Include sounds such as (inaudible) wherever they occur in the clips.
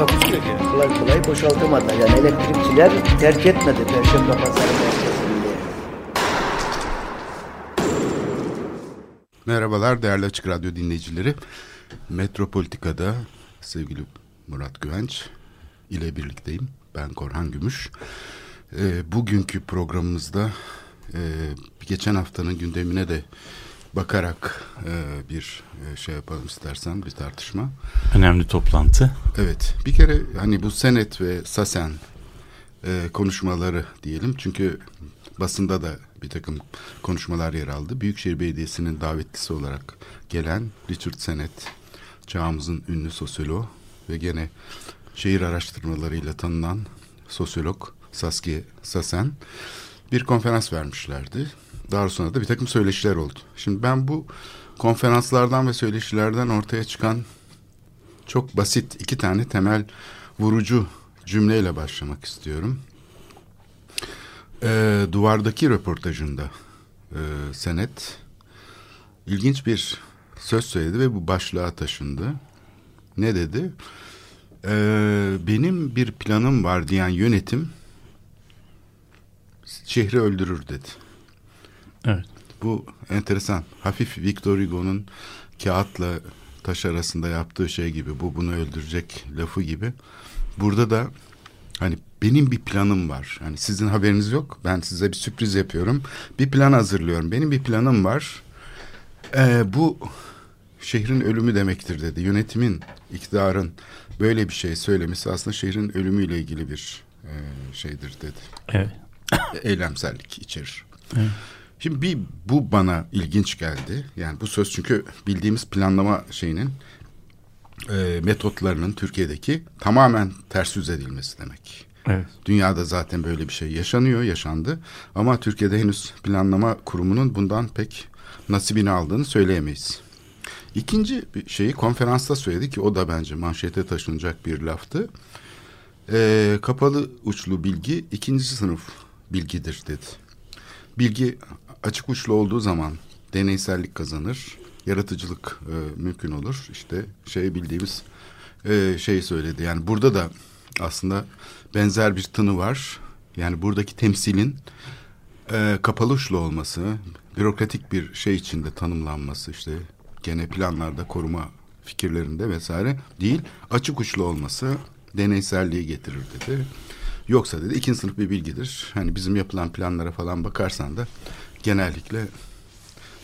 Takusuyor ki kolay kolay boşaltamadılar. Yani elektrikçiler terk etmedi Perşembe Pazarı merkezinde. Merhabalar değerli Açık Radyo dinleyicileri. Metropolitika'da sevgili Murat Güvenç ile birlikteyim. Ben Korhan Gümüş. E, bugünkü programımızda e, geçen haftanın gündemine de bakarak e, bir e, şey yapalım istersen bir tartışma. Önemli toplantı. Evet bir kere hani bu Senet ve Sasen e, konuşmaları diyelim çünkü basında da bir takım konuşmalar yer aldı. Büyükşehir Belediyesi'nin davetlisi olarak gelen Richard Senet, çağımızın ünlü sosyoloğu ve gene şehir araştırmalarıyla tanınan sosyolog Saskia Sasen bir konferans vermişlerdi. Daha sonra da bir takım söyleşiler oldu. Şimdi ben bu konferanslardan ve söyleşilerden ortaya çıkan çok basit iki tane temel vurucu cümleyle başlamak istiyorum. Ee, duvardaki röportajında e, Senet ilginç bir söz söyledi ve bu başlığa taşındı. Ne dedi? Ee, benim bir planım var diyen yönetim şehri öldürür dedi. Evet. Bu enteresan. Hafif Victor Hugo'nun kağıtla taş arasında yaptığı şey gibi. Bu bunu öldürecek lafı gibi. Burada da hani benim bir planım var. Hani sizin haberiniz yok. Ben size bir sürpriz yapıyorum. Bir plan hazırlıyorum. Benim bir planım var. Ee, bu şehrin ölümü demektir dedi. Yönetimin, iktidarın böyle bir şey söylemesi aslında şehrin ölümüyle ilgili bir e, şeydir dedi. Evet. (coughs) Eylemsellik içerir. Evet. Şimdi bir bu bana ilginç geldi. Yani bu söz çünkü bildiğimiz planlama şeyinin e, metotlarının Türkiye'deki tamamen ters yüz edilmesi demek. Evet. Dünyada zaten böyle bir şey yaşanıyor, yaşandı. Ama Türkiye'de henüz planlama kurumunun bundan pek nasibini aldığını söyleyemeyiz. İkinci şeyi konferansta söyledi ki o da bence manşete taşınacak bir laftı. E, kapalı uçlu bilgi ikinci sınıf bilgidir dedi. Bilgi açık uçlu olduğu zaman deneysellik kazanır, yaratıcılık e, mümkün olur. İşte şey bildiğimiz e, şey söyledi. Yani burada da aslında benzer bir tını var. Yani buradaki temsilin e, kapalı uçlu olması, bürokratik bir şey içinde tanımlanması işte gene planlarda koruma fikirlerinde vesaire değil, açık uçlu olması deneyselliği getirir dedi. Yoksa dedi ikinci sınıf bir bilgidir. Hani bizim yapılan planlara falan bakarsan da genellikle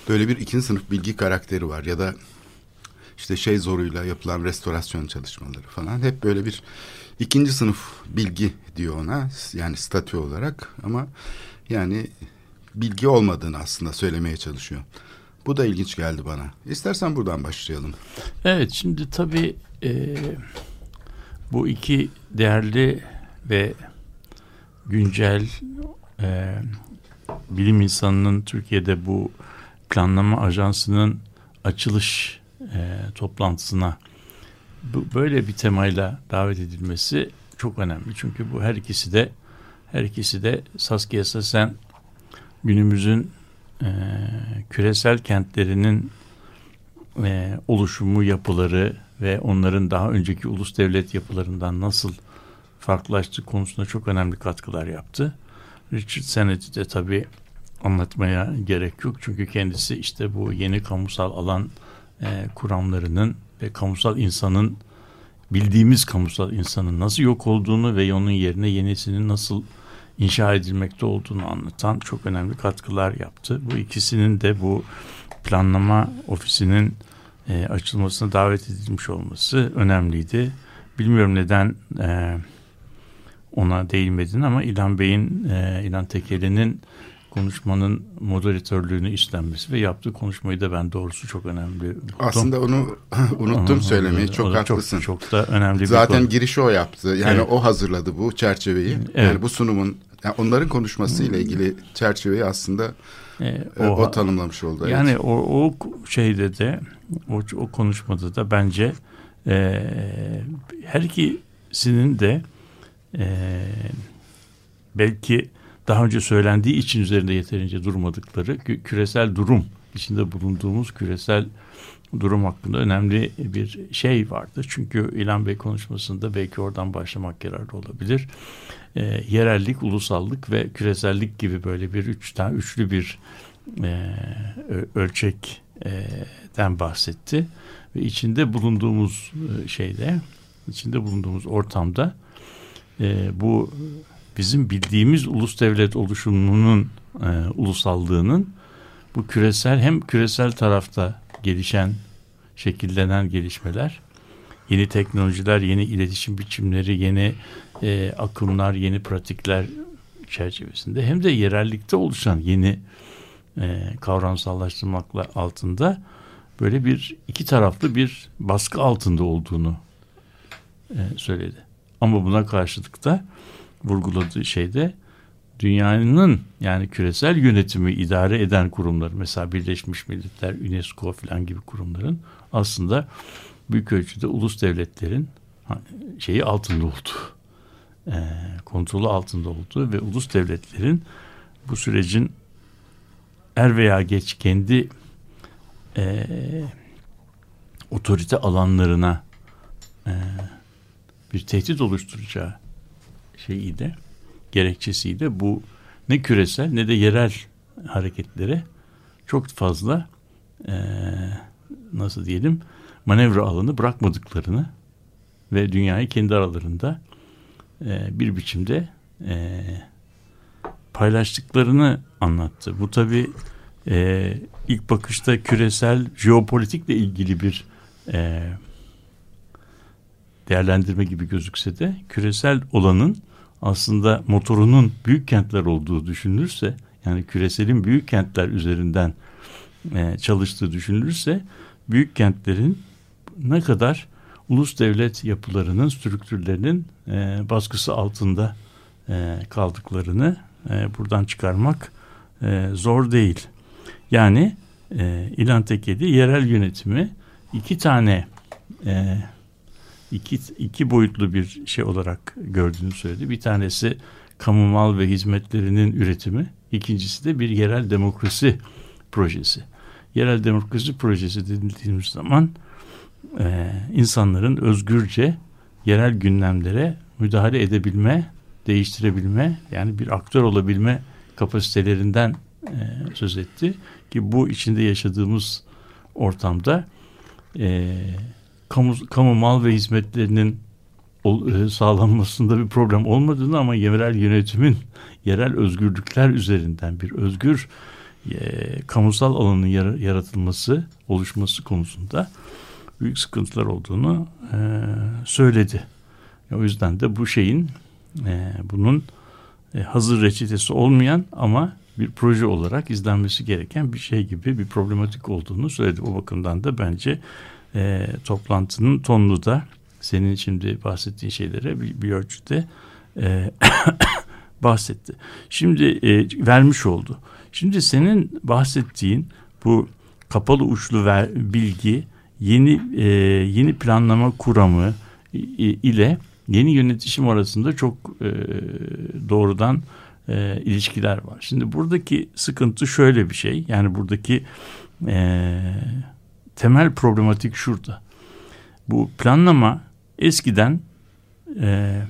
böyle bir ikinci sınıf bilgi karakteri var ya da işte şey zoruyla yapılan restorasyon çalışmaları falan hep böyle bir ikinci sınıf bilgi diyor ona yani statü olarak ama yani bilgi olmadığını aslında söylemeye çalışıyor. Bu da ilginç geldi bana. İstersen buradan başlayalım. Evet şimdi tabii e, bu iki değerli ve güncel e, bilim insanının Türkiye'de bu planlama ajansının açılış e, toplantısına bu, böyle bir temayla davet edilmesi çok önemli. Çünkü bu her ikisi de her ikisi de Saskia Sassen günümüzün e, küresel kentlerinin e, oluşumu yapıları ve onların daha önceki ulus devlet yapılarından nasıl farklılaştığı konusunda çok önemli katkılar yaptı. Richard Sennett'i de tabii anlatmaya gerek yok. Çünkü kendisi işte bu yeni kamusal alan e, kuramlarının ve kamusal insanın bildiğimiz kamusal insanın nasıl yok olduğunu ve onun yerine yenisinin nasıl inşa edilmekte olduğunu anlatan çok önemli katkılar yaptı. Bu ikisinin de bu planlama ofisinin e, açılmasına davet edilmiş olması önemliydi. Bilmiyorum neden e, ona değinmedin ama İlhan Bey'in, e, İlhan Tekeli'nin konuşmanın moderatörlüğünü üstlenmesi ve yaptığı konuşmayı da ben doğrusu çok önemli. buldum. Aslında onu (laughs) unuttum söylemeyi. Çok O haklısın. Çok, çok da önemli bir Zaten konu. girişi o yaptı. Yani Evet. o hazırladı bu çerçeveyi. Evet. Yani bu sunumun yani onların konuşmasıyla ilgili çerçeveyi aslında E, e, o, tanımlamış oldu. evet. Yani o, o şeyde de o, o konuşmada da bence e, her ikisinin de e, belki daha önce söylendiği için üzerinde yeterince durmadıkları kü- küresel durum içinde bulunduğumuz küresel durum hakkında önemli bir şey vardı. Çünkü İlhan Bey konuşmasında belki oradan başlamak yararlı olabilir. E, yerellik, ulusallık ve küresellik gibi böyle bir üç tane üçlü bir e, ölçekten bahsetti ve içinde bulunduğumuz e, şeyde içinde bulunduğumuz ortamda e, bu bizim bildiğimiz ulus devlet oluşumunun e, ulusallığının bu küresel hem küresel tarafta gelişen şekillenen gelişmeler yeni teknolojiler yeni iletişim biçimleri yeni e, akımlar yeni pratikler çerçevesinde hem de yerellikte oluşan yeni e, kavramsallaştırmakla altında böyle bir iki taraflı bir baskı altında olduğunu e, söyledi. Ama buna karşılık da vurguladığı şeyde dünyanın yani küresel yönetimi idare eden kurumlar mesela Birleşmiş Milletler, UNESCO falan gibi kurumların aslında büyük ölçüde ulus devletlerin şeyi altında olduğu, e, kontrolü altında olduğu ve ulus devletlerin bu sürecin er veya geç kendi e, otorite alanlarına e, bir tehdit oluşturacağı şeyi de gerekçesiyle de bu ne küresel ne de yerel hareketlere çok fazla e, nasıl diyelim manevra alanı bırakmadıklarını ve dünyayı kendi aralarında e, bir biçimde e, paylaştıklarını anlattı. Bu tabi e, ilk bakışta küresel jeopolitikle ilgili bir e, değerlendirme gibi gözükse de küresel olanın aslında motorunun büyük kentler olduğu düşünülürse yani küreselin büyük kentler üzerinden e, çalıştığı düşünülürse büyük kentlerin ne kadar ulus devlet yapılarının strüktürlerinin e, baskısı altında e, kaldıklarını e, buradan çıkarmak e, zor değil. Yani e, İlhan Tekeli yerel yönetimi iki tane e, iki, iki boyutlu bir şey olarak gördüğünü söyledi. Bir tanesi kamu mal ve hizmetlerinin üretimi. İkincisi de bir yerel demokrasi projesi. Yerel demokrasi projesi dediğimiz zaman e, insanların özgürce yerel gündemlere müdahale edebilme, değiştirebilme yani bir aktör olabilme kapasitelerinden e, söz etti. Ki bu içinde yaşadığımız ortamda e, kamu, kamu mal ve hizmetlerinin e, sağlanmasında bir problem olmadığını ama yerel yönetimin yerel özgürlükler üzerinden bir özgür e, kamusal alanın yar, yaratılması, oluşması konusunda büyük sıkıntılar olduğunu e, söyledi. O yüzden de bu şeyin bunun hazır reçetesi olmayan ama bir proje olarak izlenmesi gereken bir şey gibi bir problematik olduğunu söyledi. O bakımdan da bence e, toplantının tonlu da senin şimdi bahsettiğin şeylere bir, bir ölçüde e, (coughs) bahsetti. Şimdi e, vermiş oldu. Şimdi senin bahsettiğin bu kapalı uçlu ver, bilgi yeni e, yeni planlama kuramı ile yeni yönetişim arasında çok e, doğrudan e, ilişkiler var. Şimdi buradaki sıkıntı şöyle bir şey. Yani buradaki e, temel problematik şurada. Bu planlama eskiden e,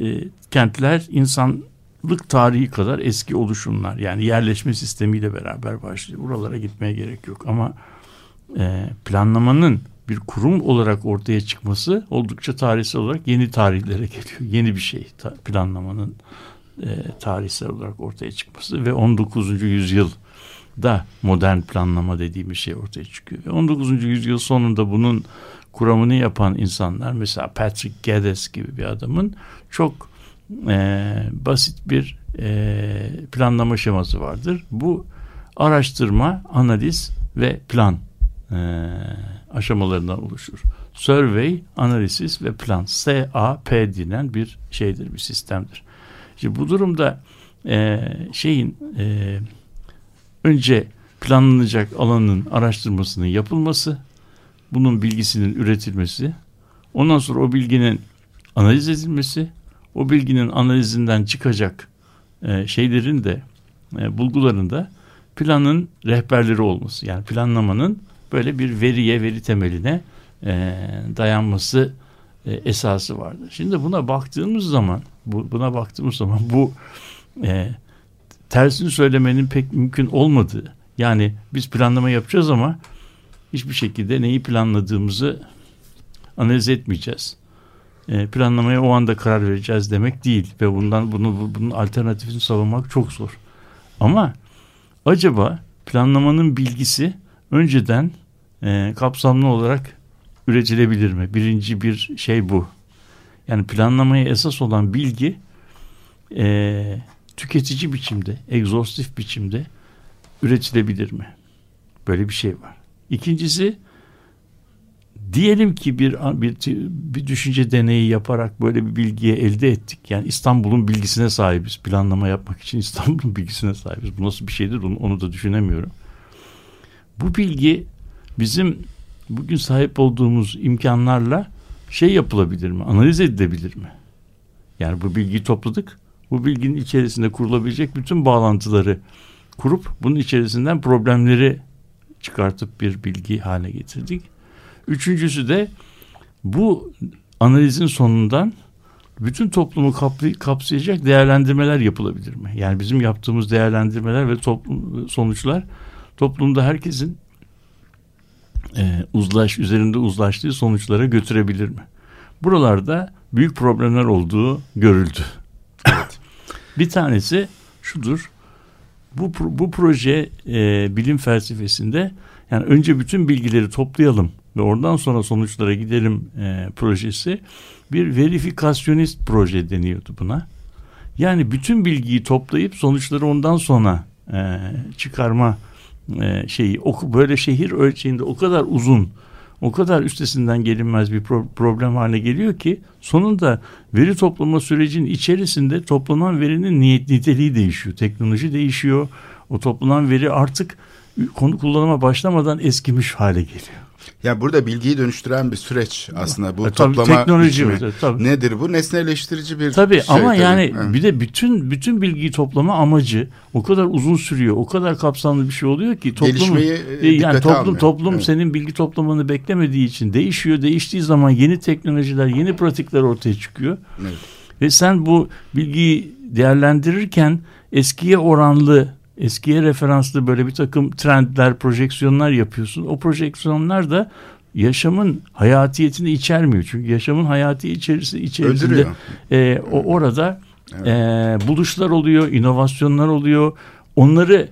e, kentler insanlık tarihi kadar eski oluşumlar. Yani yerleşme sistemiyle beraber başlıyor. Buralara gitmeye gerek yok. Ama e, planlamanın bir kurum olarak ortaya çıkması oldukça tarihsel olarak yeni tarihlere geliyor. Yeni bir şey planlamanın e, tarihsel olarak ortaya çıkması ve 19. yüzyılda modern planlama dediğimiz şey ortaya çıkıyor. Ve 19. yüzyıl sonunda bunun kuramını yapan insanlar mesela Patrick Geddes gibi bir adamın çok e, basit bir e, planlama şeması vardır. Bu araştırma, analiz ve plan e, aşamalarından oluşur. Survey, analisis ve plan. SAP denen bir şeydir, bir sistemdir. Şimdi bu durumda e, şeyin e, önce planlanacak alanın araştırmasının yapılması, bunun bilgisinin üretilmesi, ondan sonra o bilginin analiz edilmesi, o bilginin analizinden çıkacak e, şeylerin de e, bulguların da planın rehberleri olması. Yani planlamanın böyle bir veriye, veri temeline e, dayanması e, esası vardır. Şimdi buna baktığımız zaman, bu, buna baktığımız zaman bu tersini söylemenin pek mümkün olmadığı. Yani biz planlama yapacağız ama hiçbir şekilde neyi planladığımızı analiz etmeyeceğiz. E, planlamaya o anda karar vereceğiz demek değil ve bundan bunu bunun alternatifini savunmak çok zor. Ama acaba planlamanın bilgisi önceden e, kapsamlı olarak üretilebilir mi? Birinci bir şey bu. Yani planlamaya esas olan bilgi e, tüketici biçimde, egzostif biçimde üretilebilir mi? Böyle bir şey var. İkincisi diyelim ki bir, bir bir düşünce deneyi yaparak böyle bir bilgiye elde ettik. Yani İstanbul'un bilgisine sahibiz. Planlama yapmak için (laughs) İstanbul'un bilgisine sahibiz. Bu nasıl bir şeydir onu, onu da düşünemiyorum. Bu bilgi bizim bugün sahip olduğumuz imkanlarla şey yapılabilir mi? Analiz edilebilir mi? Yani bu bilgiyi topladık. Bu bilginin içerisinde kurulabilecek bütün bağlantıları kurup bunun içerisinden problemleri çıkartıp bir bilgi haline getirdik. Üçüncüsü de bu analizin sonundan bütün toplumu kapsayacak değerlendirmeler yapılabilir mi? Yani bizim yaptığımız değerlendirmeler ve toplum sonuçlar toplumda herkesin e, uzlaş üzerinde uzlaştığı sonuçlara götürebilir mi? Buralarda büyük problemler olduğu görüldü. Bir tanesi şudur. Bu bu proje e, bilim felsefesinde yani önce bütün bilgileri toplayalım ve oradan sonra sonuçlara gidelim e, projesi bir verifikasyonist proje deniyordu buna. Yani bütün bilgiyi toplayıp sonuçları ondan sonra e, çıkarma e, şeyi o, böyle şehir ölçeğinde o kadar uzun o kadar üstesinden gelinmez bir pro- problem haline geliyor ki sonunda veri toplama sürecinin içerisinde toplanan verinin niyet niteliği değişiyor. Teknoloji değişiyor. O toplanan veri artık konu kullanıma başlamadan eskimiş hale geliyor. Ya burada bilgiyi dönüştüren bir süreç aslında bu e, tabii, toplama teknoloji biçimi. Tabii. Nedir bu? Nesneleştirici bir tabii, şey. Ama tabii yani evet. bir de bütün bütün bilgiyi toplama amacı o kadar uzun sürüyor. O kadar kapsamlı bir şey oluyor ki toplum e, e, yani toplum almıyor. toplum evet. senin bilgi toplamanı beklemediği için değişiyor. Değiştiği zaman yeni teknolojiler, yeni pratikler ortaya çıkıyor. Evet. Ve sen bu bilgiyi değerlendirirken eskiye oranlı eskiye referanslı böyle bir takım trendler, projeksiyonlar yapıyorsun. O projeksiyonlar da yaşamın hayatiyetini içermiyor. Çünkü yaşamın hayati içerisi içerisinde e, o orada evet. e, buluşlar oluyor, inovasyonlar oluyor. Onları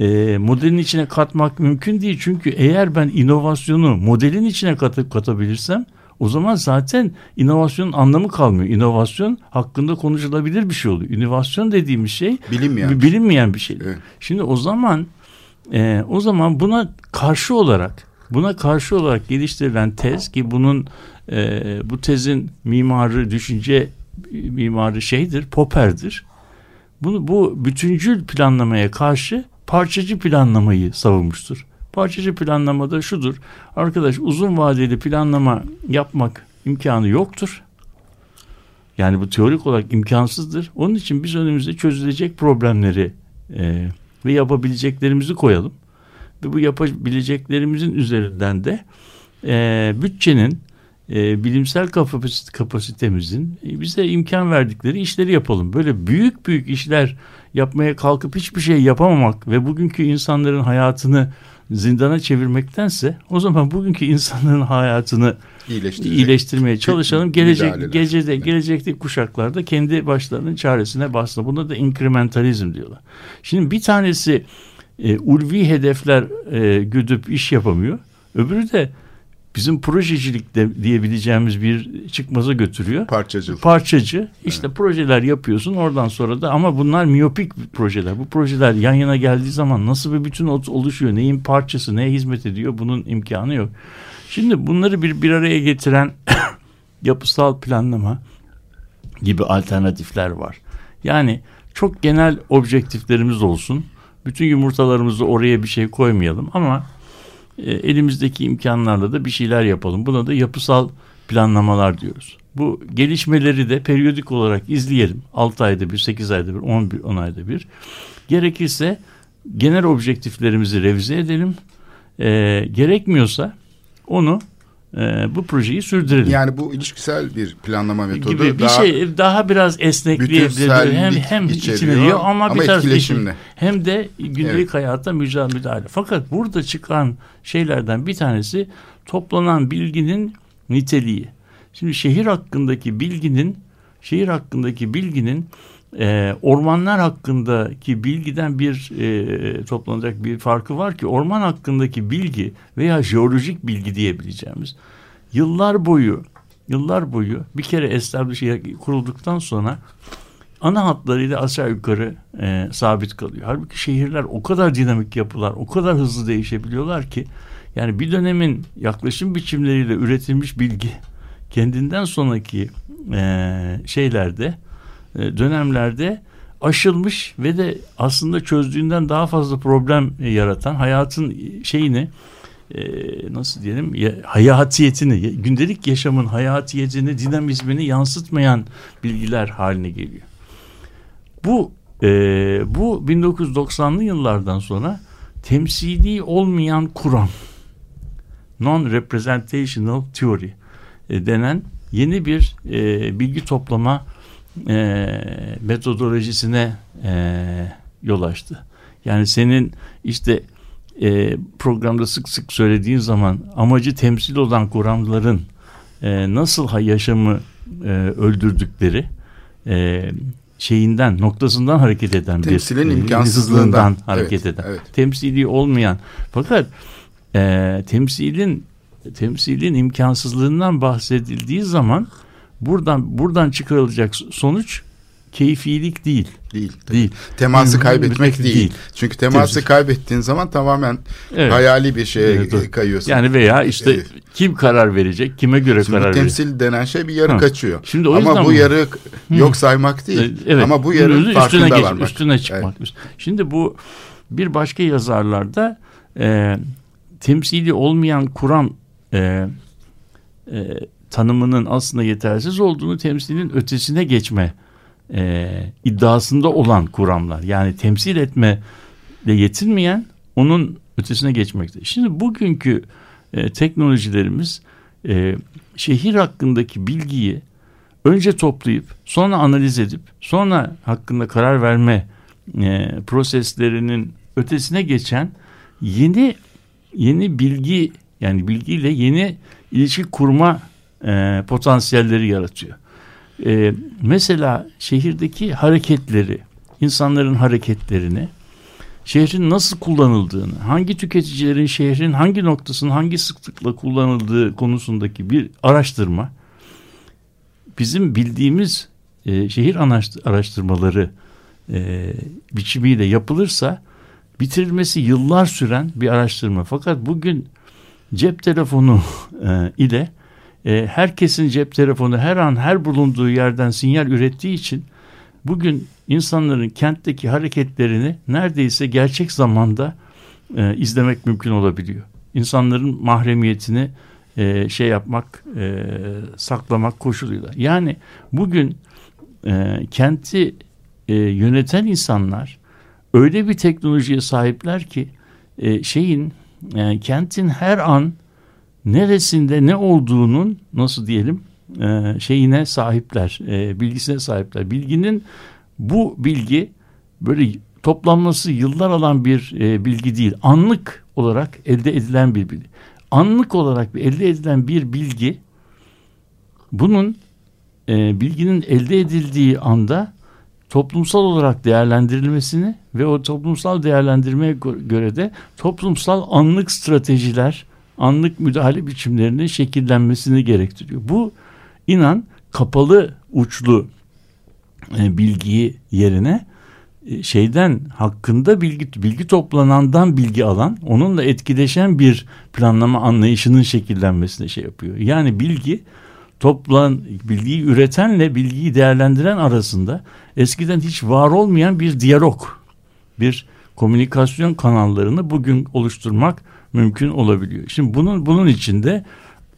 e, modelin içine katmak mümkün değil. Çünkü eğer ben inovasyonu modelin içine katıp katabilirsem o zaman zaten inovasyonun anlamı kalmıyor. İnovasyon hakkında konuşulabilir bir şey oluyor. İnovasyon dediğimiz şey bilinmeyen, bir, bilinmeyen bir şey. Evet. Şimdi o zaman e, o zaman buna karşı olarak buna karşı olarak geliştirilen tez ki bunun e, bu tezin mimarı düşünce mimarı şeydir Popper'dir. Bunu bu bütüncül planlamaya karşı parçacı planlamayı savunmuştur. Parçacı planlamada şudur. Arkadaş uzun vadeli planlama yapmak imkanı yoktur. Yani bu teorik olarak imkansızdır. Onun için biz önümüzde çözülecek problemleri e, ve yapabileceklerimizi koyalım. Ve bu yapabileceklerimizin üzerinden de e, bütçenin e, bilimsel kapasit kapasitemizin e, bize imkan verdikleri işleri yapalım. Böyle büyük büyük işler yapmaya kalkıp hiçbir şey yapamamak ve bugünkü insanların hayatını zindana çevirmektense o zaman bugünkü insanların hayatını iyileştirmeye çalışalım. Gelecek gecede gelecekteki kuşaklarda kendi başlarının çaresine bassın. Buna da inkrementalizm diyorlar. Şimdi bir tanesi e, ulvi hedefler e, güdüp iş yapamıyor. Öbürü de bizim projecilik de diyebileceğimiz bir çıkmaza götürüyor. Parçacıl. Parçacı. işte projeler yapıyorsun oradan sonra da ama bunlar miyopik projeler. Bu projeler yan yana geldiği zaman nasıl bir bütün oluşuyor? Neyin parçası, neye hizmet ediyor? Bunun imkanı yok. Şimdi bunları bir bir araya getiren (coughs) yapısal planlama gibi alternatifler var. Yani çok genel objektiflerimiz olsun. Bütün yumurtalarımızı oraya bir şey koymayalım ama e, elimizdeki imkanlarla da bir şeyler yapalım. Buna da yapısal planlamalar diyoruz. Bu gelişmeleri de periyodik olarak izleyelim. 6 ayda bir, 8 ayda bir, 10, 10 ayda bir. Gerekirse genel objektiflerimizi revize edelim. E, gerekmiyorsa onu e, bu projeyi sürdürelim. Yani bu ilişkisel bir planlama metodu. Gibi bir daha, şey daha biraz esnekliğe hem hem içeriyor ama, ama bir etkileşimli. hem de gündelik evet. hayata müdahale. Fakat burada çıkan şeylerden bir tanesi toplanan bilginin niteliği. Şimdi şehir hakkındaki bilginin şehir hakkındaki bilginin e, ormanlar hakkındaki bilgiden bir e, toplanacak bir farkı var ki orman hakkındaki bilgi veya jeolojik bilgi diyebileceğimiz yıllar boyu yıllar boyu bir kere establish kurulduktan sonra ana hatlarıyla aşağı yukarı e, sabit kalıyor. Halbuki şehirler o kadar dinamik yapılar, o kadar hızlı değişebiliyorlar ki yani bir dönemin yaklaşım biçimleriyle üretilmiş bilgi kendinden sonraki e, şeylerde dönemlerde aşılmış ve de aslında çözdüğünden daha fazla problem e, yaratan hayatın şeyini e, nasıl diyelim hayatiyetini gündelik yaşamın hayatiyetini dinamizmini yansıtmayan bilgiler haline geliyor. Bu bu 1990'lı yıllardan sonra temsili olmayan kuram non-representational theory denen yeni bir bilgi toplama e, metodolojisine e, yol açtı. Yani senin işte e, programda sık sık söylediğin zaman amacı temsil olan kuramların e, nasıl yaşamı e, öldürdükleri e, şeyinden noktasından hareket eden temsilin bir imkansızlığından hareket evet, eden evet. temsili olmayan fakat e, temsilin temsilin imkansızlığından bahsedildiği zaman buradan buradan çıkarılacak sonuç keyfilik değil. Değil. Değil. Teması kaybetmek değil. değil. Çünkü teması Tabii. kaybettiğin zaman tamamen evet. hayali bir şeye evet, kayıyorsun. Yani veya işte evet. kim karar verecek, kime göre Şimdi karar verecek. temsil denen şey bir yarı ha. kaçıyor. Şimdi o ama bu mı? yarı yok saymak değil. Evet. Ama bu yarı üstüne farkında geçmek, varmak. Üstüne çıkmak. Evet. Şimdi bu bir başka yazarlarda e, temsili olmayan kuram e, e, tanımının aslında yetersiz olduğunu temsilin ötesine geçme e, iddiasında olan kuramlar. Yani temsil etme de yetinmeyen onun ötesine geçmekte. Şimdi bugünkü e, teknolojilerimiz e, şehir hakkındaki bilgiyi önce toplayıp sonra analiz edip sonra hakkında karar verme e, proseslerinin ötesine geçen yeni yeni bilgi yani bilgiyle yeni ilişki kurma e, potansiyelleri yaratıyor. E, mesela şehirdeki hareketleri, insanların hareketlerini, şehrin nasıl kullanıldığını, hangi tüketicilerin şehrin hangi noktasının hangi sıklıkla kullanıldığı konusundaki bir araştırma, bizim bildiğimiz e, şehir araştırmaları e, biçimiyle yapılırsa bitirilmesi yıllar süren bir araştırma. Fakat bugün cep telefonu e, ile e, herkesin cep telefonu her an her bulunduğu yerden sinyal ürettiği için bugün insanların kentteki hareketlerini neredeyse gerçek zamanda e, izlemek mümkün olabiliyor. İnsanların mahremiyetini e, şey yapmak, e, saklamak koşuluyla. Yani bugün e, kenti e, yöneten insanlar öyle bir teknolojiye sahipler ki e, şeyin e, kentin her an neresinde ne olduğunun nasıl diyelim e, şeyine sahipler, e, bilgisine sahipler. Bilginin bu bilgi böyle toplanması yıllar alan bir e, bilgi değil. Anlık olarak elde edilen bir bilgi. Anlık olarak elde edilen bir bilgi bunun e, bilginin elde edildiği anda toplumsal olarak değerlendirilmesini ve o toplumsal değerlendirmeye göre de toplumsal anlık stratejiler anlık müdahale biçimlerinin şekillenmesini gerektiriyor. Bu inan kapalı uçlu e, bilgiyi yerine e, şeyden hakkında bilgi bilgi toplanandan bilgi alan onunla etkileşen bir planlama anlayışının şekillenmesine şey yapıyor. Yani bilgi toplan bilgiyi üretenle bilgiyi değerlendiren arasında eskiden hiç var olmayan bir diyalog, bir komünikasyon kanallarını bugün oluşturmak mümkün olabiliyor. Şimdi bunun bunun içinde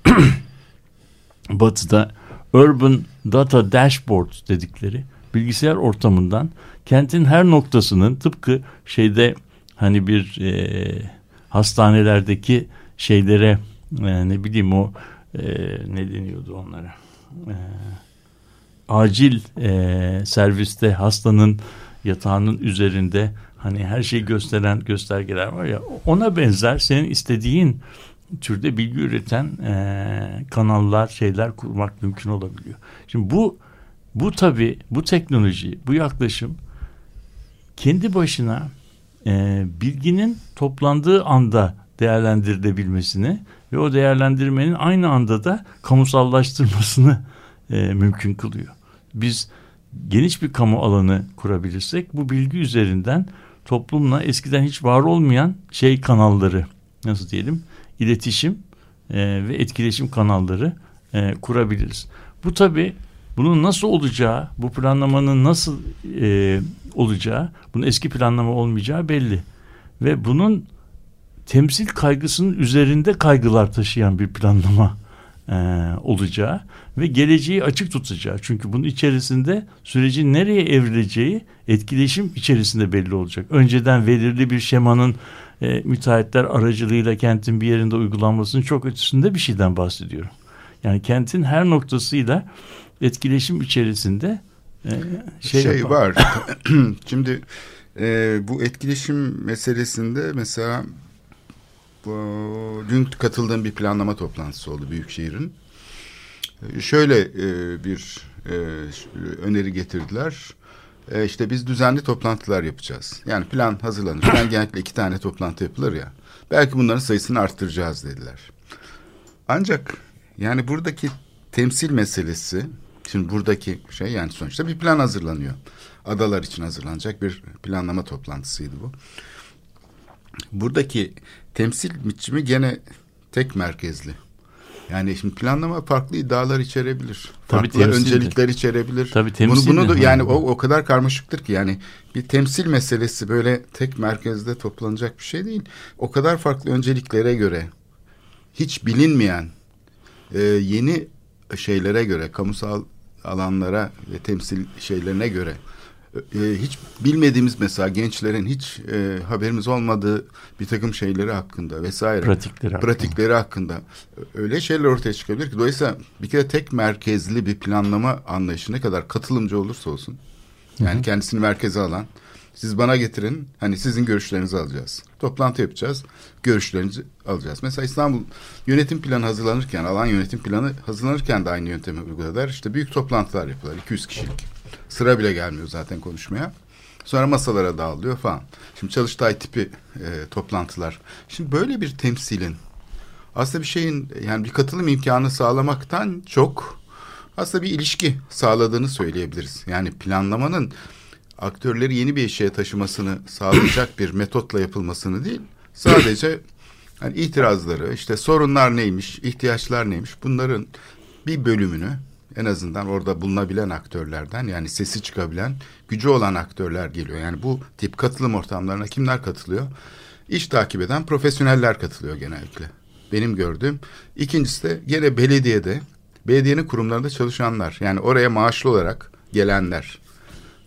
(clears throat) Batı'da Urban Data Dashboard dedikleri bilgisayar ortamından kentin her noktasının tıpkı şeyde hani bir e, hastanelerdeki şeylere e, ne bileyim o e, ne deniyordu onlara e, acil e, serviste hastanın yatağının üzerinde hani her şeyi gösteren göstergeler var ya ona benzer senin istediğin türde bilgi üreten e, kanallar şeyler kurmak mümkün olabiliyor. Şimdi bu bu tabi bu teknoloji bu yaklaşım kendi başına e, bilginin toplandığı anda değerlendirilebilmesini ve o değerlendirmenin aynı anda da kamusallaştırmasını e, mümkün kılıyor. Biz geniş bir kamu alanı kurabilirsek bu bilgi üzerinden toplumla eskiden hiç var olmayan şey kanalları nasıl diyelim iletişim e, ve etkileşim kanalları e, kurabiliriz. Bu tabi bunun nasıl olacağı, bu planlamanın nasıl e, olacağı, bunun eski planlama olmayacağı belli. Ve bunun temsil kaygısının üzerinde kaygılar taşıyan bir planlama e, olacağı ve geleceği açık tutacağı. Çünkü bunun içerisinde sürecin nereye evrileceği etkileşim içerisinde belli olacak. Önceden belirli bir şemanın e, müteahhitler aracılığıyla kentin bir yerinde uygulanmasının çok ötesinde bir şeyden bahsediyorum. Yani kentin her noktasıyla etkileşim içerisinde e, şey, şey var. (coughs) Şimdi e, bu etkileşim meselesinde mesela dün katıldığım bir planlama toplantısı oldu Büyükşehir'in. E, şöyle e, bir e, öneri getirdiler. E, işte biz düzenli toplantılar yapacağız. Yani plan hazırlanır. Plan genellikle iki tane toplantı yapılır ya. Belki bunların sayısını arttıracağız dediler. Ancak yani buradaki temsil meselesi Şimdi buradaki şey yani sonuçta bir plan hazırlanıyor. Adalar için hazırlanacak bir planlama toplantısıydı bu. Buradaki temsil biçimi gene tek merkezli. Yani şimdi planlama farklı iddialar içerebilir. Tabii farklı öncelikler içerebilir. Tabii temsil bunu, bunu da yani o, o kadar karmaşıktır ki yani bir temsil meselesi böyle tek merkezde toplanacak bir şey değil. O kadar farklı önceliklere göre hiç bilinmeyen e, yeni şeylere göre kamusal alanlara ve temsil şeylerine göre e, hiç bilmediğimiz mesela gençlerin hiç e, haberimiz olmadığı bir takım şeyleri hakkında vesaire pratikleri, pratikleri hakkında. hakkında öyle şeyler ortaya çıkabilir ki dolayısıyla bir kere tek merkezli bir planlama anlayışı ne kadar katılımcı olursa olsun yani Hı-hı. kendisini merkeze alan siz bana getirin hani sizin görüşlerinizi alacağız. Toplantı yapacağız. Görüşlerinizi alacağız. Mesela İstanbul yönetim planı hazırlanırken, alan yönetim planı hazırlanırken de aynı yöntemi uyguladılar. İşte büyük toplantılar yapıyorlar. 200 kişilik. Sıra bile gelmiyor zaten konuşmaya. Sonra masalara dağılıyor falan. Şimdi çalıştay tipi e, toplantılar. Şimdi böyle bir temsilin aslında bir şeyin yani bir katılım imkanı sağlamaktan çok aslında bir ilişki sağladığını söyleyebiliriz. Yani planlamanın aktörleri yeni bir eşeğe taşımasını sağlayacak bir metotla yapılmasını değil, sadece hani itirazları, işte sorunlar neymiş, ihtiyaçlar neymiş bunların bir bölümünü en azından orada bulunabilen aktörlerden yani sesi çıkabilen, gücü olan aktörler geliyor. Yani bu tip katılım ortamlarına kimler katılıyor? İş takip eden profesyoneller katılıyor genellikle. Benim gördüğüm. İkincisi de gene belediyede, belediyenin kurumlarında çalışanlar. Yani oraya maaşlı olarak gelenler.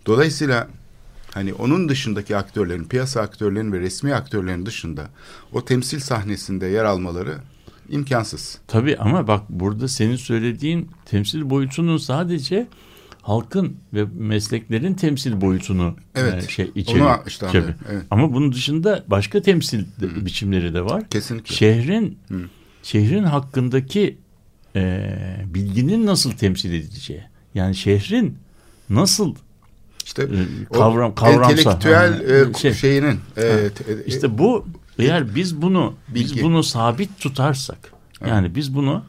Dolayısıyla hani onun dışındaki aktörlerin, piyasa aktörlerinin ve resmi aktörlerin dışında o temsil sahnesinde yer almaları imkansız. Tabii ama bak burada senin söylediğin temsil boyutunun sadece halkın ve mesleklerin temsil boyutunu evet, e, şey içeriyor. Onu işte anladım, evet. Ama bunun dışında başka temsil Hı. biçimleri de var. Kesinlikle. Şehrin Hı. şehrin hakkındaki e, bilginin nasıl temsil edileceği. Yani şehrin nasıl işte kavram kavramsal entelektüel e, şey, şeyinin e, işte bu eğer biz bunu Bilgi. biz bunu sabit tutarsak yani biz bunu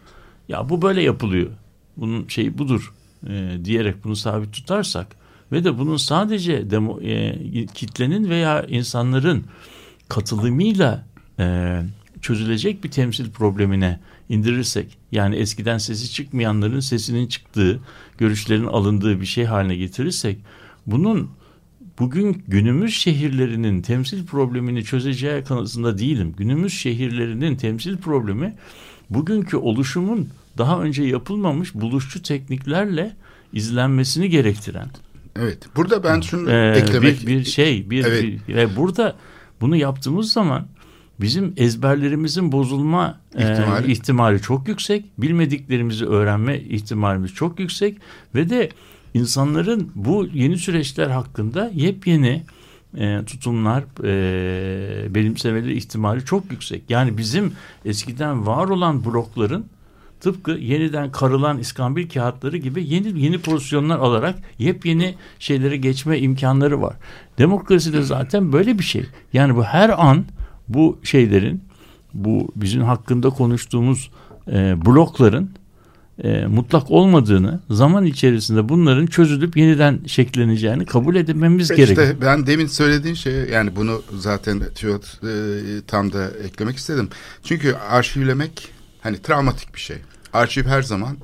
ya bu böyle yapılıyor. Bunun şeyi budur e, diyerek bunu sabit tutarsak ve de bunun sadece demo, e, kitlenin veya insanların katılımıyla e, çözülecek bir temsil problemine indirirsek yani eskiden sesi çıkmayanların sesinin çıktığı, görüşlerin alındığı bir şey haline getirirsek bunun bugün günümüz şehirlerinin temsil problemini çözeceği kanısında değilim. Günümüz şehirlerinin temsil problemi bugünkü oluşumun daha önce yapılmamış buluşçu tekniklerle izlenmesini gerektiren Evet. Burada ben şunu ee, eklemek bir, bir şey bir, Evet. bir- ve burada bunu yaptığımız zaman bizim ezberlerimizin bozulma e, İhtimali. ihtimali çok yüksek. Bilmediklerimizi öğrenme ihtimalimiz çok yüksek ve de insanların bu yeni süreçler hakkında yepyeni e, tutumlar e, benimsemeleri ihtimali çok yüksek. Yani bizim eskiden var olan blokların tıpkı yeniden karılan iskambil kağıtları gibi yeni yeni pozisyonlar alarak yepyeni şeylere geçme imkanları var. Demokrasi de zaten böyle bir şey. Yani bu her an bu şeylerin bu bizim hakkında konuştuğumuz e, blokların e, mutlak olmadığını zaman içerisinde bunların çözülüp yeniden şekilleneceğini kabul edilmemiz gerekiyor. İşte ben demin söylediğin şey yani bunu zaten şu, e, tam da eklemek istedim. Çünkü arşivlemek hani travmatik bir şey. Arşiv her zaman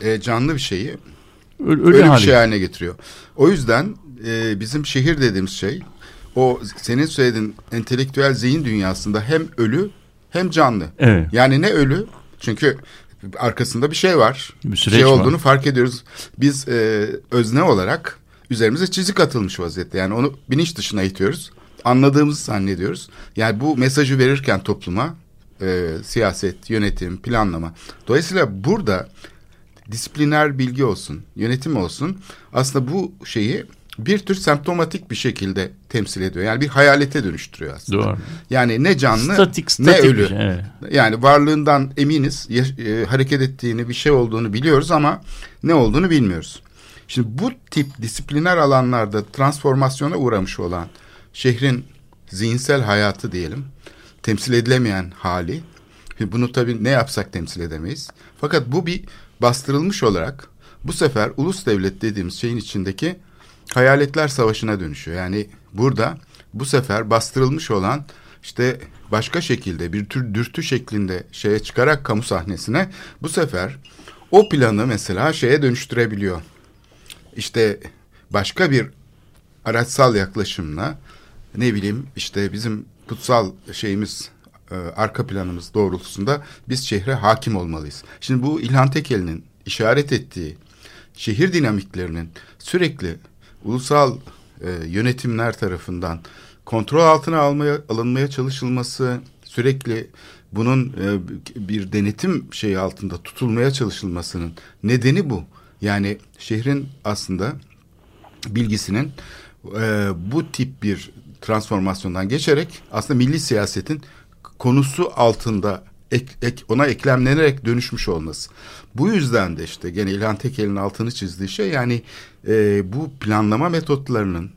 e, canlı bir şeyi Öyle, öyle, bir şey haline getiriyor. O yüzden e, bizim şehir dediğimiz şey o senin söylediğin entelektüel zihin dünyasında hem ölü hem canlı. Evet. Yani ne ölü? Çünkü arkasında bir şey var. Bir süreç şey var. olduğunu fark ediyoruz. Biz e, özne olarak üzerimize çizik atılmış vaziyette. Yani onu bilinç dışına itiyoruz. Anladığımızı zannediyoruz. Yani bu mesajı verirken topluma e, siyaset, yönetim, planlama. Dolayısıyla burada disipliner bilgi olsun, yönetim olsun aslında bu şeyi bir tür semptomatik bir şekilde temsil ediyor. Yani bir hayalete dönüştürüyor aslında. Doğru. Yani ne canlı Statik, ne statik bir ölü. şey, evet. Yani varlığından eminiz, e, hareket ettiğini, bir şey olduğunu biliyoruz ama ne olduğunu bilmiyoruz. Şimdi bu tip disipliner alanlarda transformasyona uğramış olan şehrin zihinsel hayatı diyelim, temsil edilemeyen hali. Şimdi Bunu tabii ne yapsak temsil edemeyiz. Fakat bu bir bastırılmış olarak bu sefer ulus devlet dediğimiz şeyin içindeki hayaletler savaşına dönüşüyor. Yani burada bu sefer bastırılmış olan işte başka şekilde bir tür dürtü şeklinde şeye çıkarak kamu sahnesine bu sefer o planı mesela şeye dönüştürebiliyor. İşte başka bir araçsal yaklaşımla ne bileyim işte bizim kutsal şeyimiz e, arka planımız doğrultusunda biz şehre hakim olmalıyız. Şimdi bu İlhan Tekel'in işaret ettiği şehir dinamiklerinin sürekli ulusal e, yönetimler tarafından kontrol altına almaya alınmaya çalışılması, sürekli bunun e, bir denetim şeyi altında tutulmaya çalışılmasının nedeni bu. Yani şehrin aslında bilgisinin e, bu tip bir transformasyondan geçerek aslında milli siyasetin konusu altında ek, ek, ona eklemlenerek dönüşmüş olması. Bu yüzden de işte gene İlhan Tekel'in altını çizdiği şey yani e, bu planlama metotlarının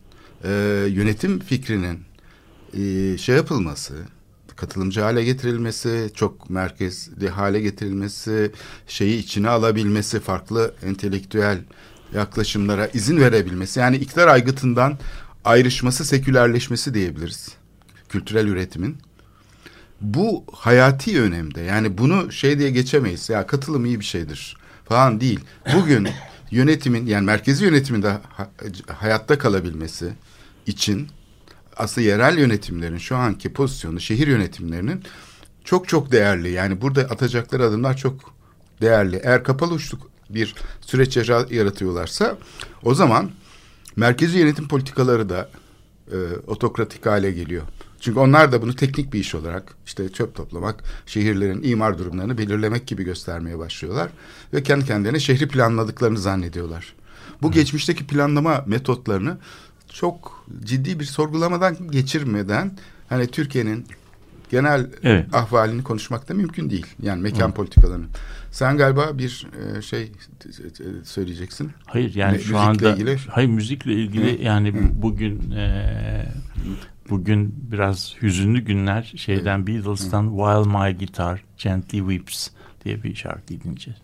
e, yönetim fikrinin e, şey yapılması, katılımcı hale getirilmesi, çok merkezli hale getirilmesi, şeyi içine alabilmesi, farklı entelektüel yaklaşımlara izin verebilmesi. Yani iktidar aygıtından ayrışması, sekülerleşmesi diyebiliriz. Kültürel üretimin. Bu hayati önemde. Yani bunu şey diye geçemeyiz. Ya katılım iyi bir şeydir falan değil. Bugün (laughs) yönetimin yani merkezi yönetimin de ha- hayatta kalabilmesi için aslında yerel yönetimlerin şu anki pozisyonu şehir yönetimlerinin çok çok değerli. Yani burada atacakları adımlar çok değerli. Eğer kapalı uçluk bir süreç yara- yaratıyorlarsa o zaman merkezi yönetim politikaları da e, otokratik hale geliyor. Çünkü onlar da bunu teknik bir iş olarak işte çöp toplamak, şehirlerin imar durumlarını belirlemek gibi göstermeye başlıyorlar. Ve kendi kendilerine şehri planladıklarını zannediyorlar. Bu geçmişteki planlama metotlarını çok ciddi bir sorgulamadan geçirmeden hani Türkiye'nin genel Evet. ahvalini konuşmak da mümkün değil. Yani mekan politikalarını. Sen galiba bir e, şey t- t- Hayır yani Ne, şu müzikle anda ilgili? hayır müzikle ilgili Hı, yani hı. bugün e, bugün biraz hüzünlü günler şeyden Beatles'tan While My Guitar Gently Weeps diye bir şarkı dinleyeceğiz.